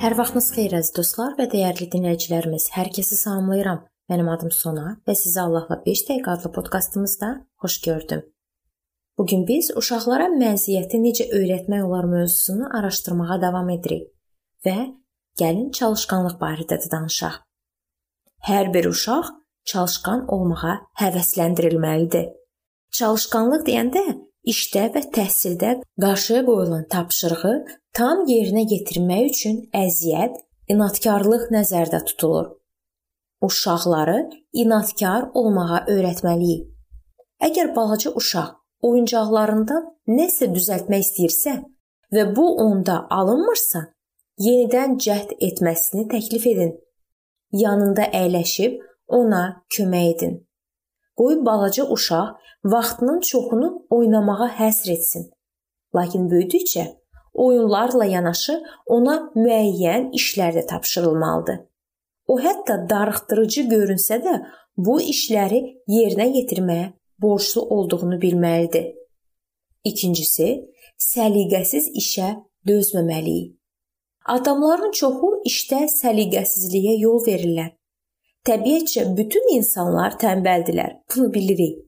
Hər vaxtınız xeyir əziz dostlar və dəyərli dinləyicilərimiz. Hər kəsi salamlayıram. Mənim adım Sona və sizi Allahla 5 dəqiqə adlı podkastımızda xoş gördüm. Bu gün biz uşaqlara məziyyəti necə öyrətmək olar mövzusunu araşdırmağa davam edirik və gəlin çalışqanlıq barədə də danışaq. Hər bir uşaq çalışqan olmağa həvəsləndirilməlidir. Çalışqanlıq deyəndə işdə və təhsildə qarşıya qoyulan tapşırığı tam yerinə yetirmək üçün əziyyət, inadkarlıq nəzərdə tutulur. Uşaqları inadkar olmağa öyrətməliyik. Əgər balaca uşaq oyuncaqlarından nəsə düzəltmək istəyirsə və bu onda alınmırsa, yenidən cəhd etməsini təklif edin. Yanında əyləşib ona kömək edin. Qoy balaca uşaq vaxtının çoxunu oynamağa həsr etsin. Lakin böyüdükcə oyunlarla yanaşı ona müəyyən işlər də tapşırılmalıdır. O hətta darıxdırıcı görünsə də bu işləri yerinə yetirməyə borclu olduğunu bilməlidir. İkincisi, səliqəsiz işə dözməməliyik. Adamların çoxu işdə səliqəsizliyə yol verirlər. Təbiətcə bütün insanlar tənbəldilər. Bunu bilirik.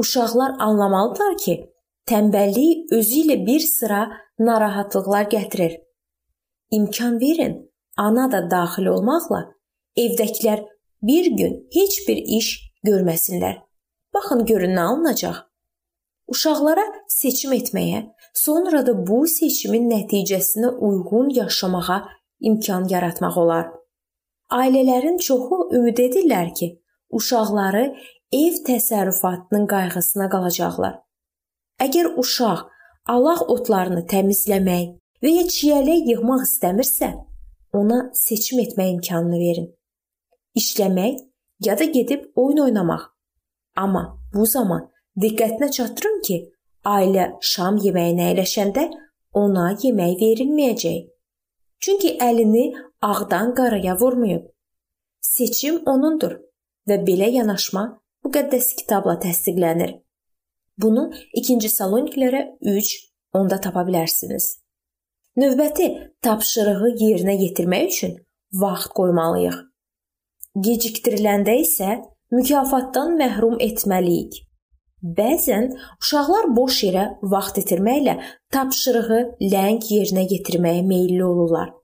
Uşaqlar anlamalıdırlar ki, tənbəllik özü ilə bir sıra narahatlıqlar gətirir. İmkan verin, ana da daxil olmaqla evdəkilər bir gün heç bir iş görməsinlər. Baxın görün nə alınacaq. Uşaqlara seçim etməyə, sonra da bu seçimin nəticəsinə uyğun yaşamağa imkan yaratmaq olar. Ailələrin çoxu ümid edirlər ki, uşaqları ev təsərrüfatının qayğısına qalacaqlar. Əgər uşaq alaq otlarını təmizləmək və ya çiyələk yığmaq istəmirsə, ona seçim etmə imkanını verin. İşləmək ya da gedib oyun oynamaq. Amma bu zaman diqqətinə çatdırın ki, ailə şam yeməyinə əyləşəndə ona yemək verilməyəcək. Çünki əlini ağdan qaraya vurmayıb. Seçim onundur və belə yanaşma müqəddəs kitabla təsdiqlənir. Bunu 2-ci Saloniklərə 3 onda tapa bilərsiniz. Növbəti tapşırığı yerinə yetirmək üçün vaxt qoymalıyıq. Gecikdiriləndə isə mükafatdan məhrum etməliyik. Bəzən uşaqlar boş yerə vaxt itirməklə tapşırığı ləng yerinə yetirməyə meylli olurlar.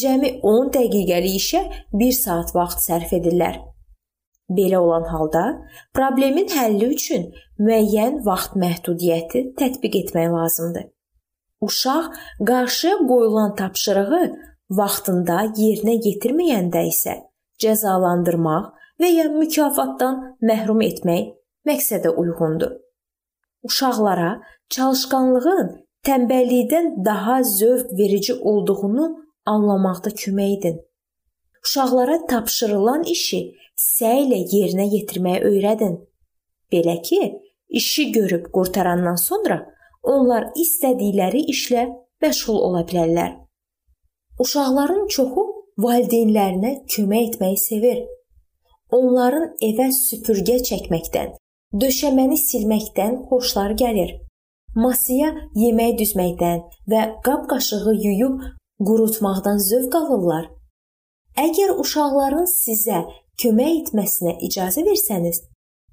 Cəmi 10 dəqiqəlik işə 1 saat vaxt sərf edirlər. Belə olan halda problemin həlli üçün müəyyən vaxt məhdudiyyəti tətbiq etmək lazımdır. Uşaq qarşıya qoyulan tapşırığı vaxtında yerinə yetirməyəndə isə cəzalandırmaq və ya mükafatdan məhrum etmək məqsədə uyğundur. Uşaqlara çalışqanlığın tənbəllikdən daha zövq verici olduğunu anlamaqda kömək edin. Uşaqlara tapşırılan işi səylə yerinə yetirməyi öyrədin. Belə ki, işi görüb qurtarandan sonra onlar istədikləri işlə məşğul ola bilərlər. Uşaqların çoxu valideynlərinə kömək etməyi sevir. Onların evə süpürgə çəkməkdən, döşəməni silməkdən xoşları gəlir. Masaya yemək düzməkdən və qab-qaşığı yuyub qurutmaqdan zövq alırlar. Əgər uşaqların sizə kömək etməsinə icazə versəniz,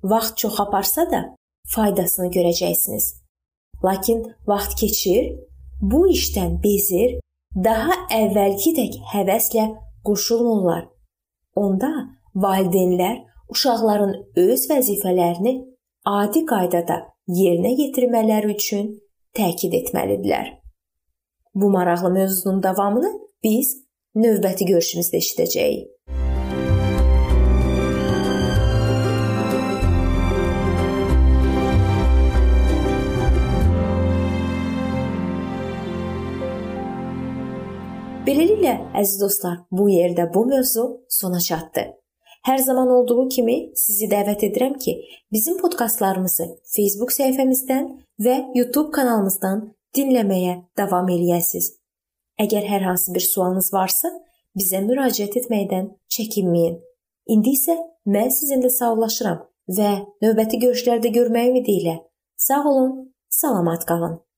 vaxt çox aparsa da faydasını görəcəksiniz. Lakin vaxt keçir, bu işdən bezir, daha əvvəlki tək həvəslə qoşulmurlar. Onda valideynlər uşaqların öz vəzifələrini adi qaydada yerinə yetirmələri üçün təkid etməlidirlər. Bu maraqlı mövzunun davamını biz növbəti görüşümüzdə eşidəcəyik. Beləliklə, əziz dostlar, bu yerdə bu mövzu sona çatdı. Hər zaman olduğu kimi sizi dəvət edirəm ki, bizim podkastlarımızı Facebook səhifəmizdən və YouTube kanalımızdan dinləməyə davam eləyəsiniz. Əgər hər hansı bir sualınız varsa, bizə müraciət etməkdən çəkinməyin. İndi isə mən sizinlə sağollaşıram və növbəti görüşlərdə görməyi ümidi ilə sağ olun, salamat qalın.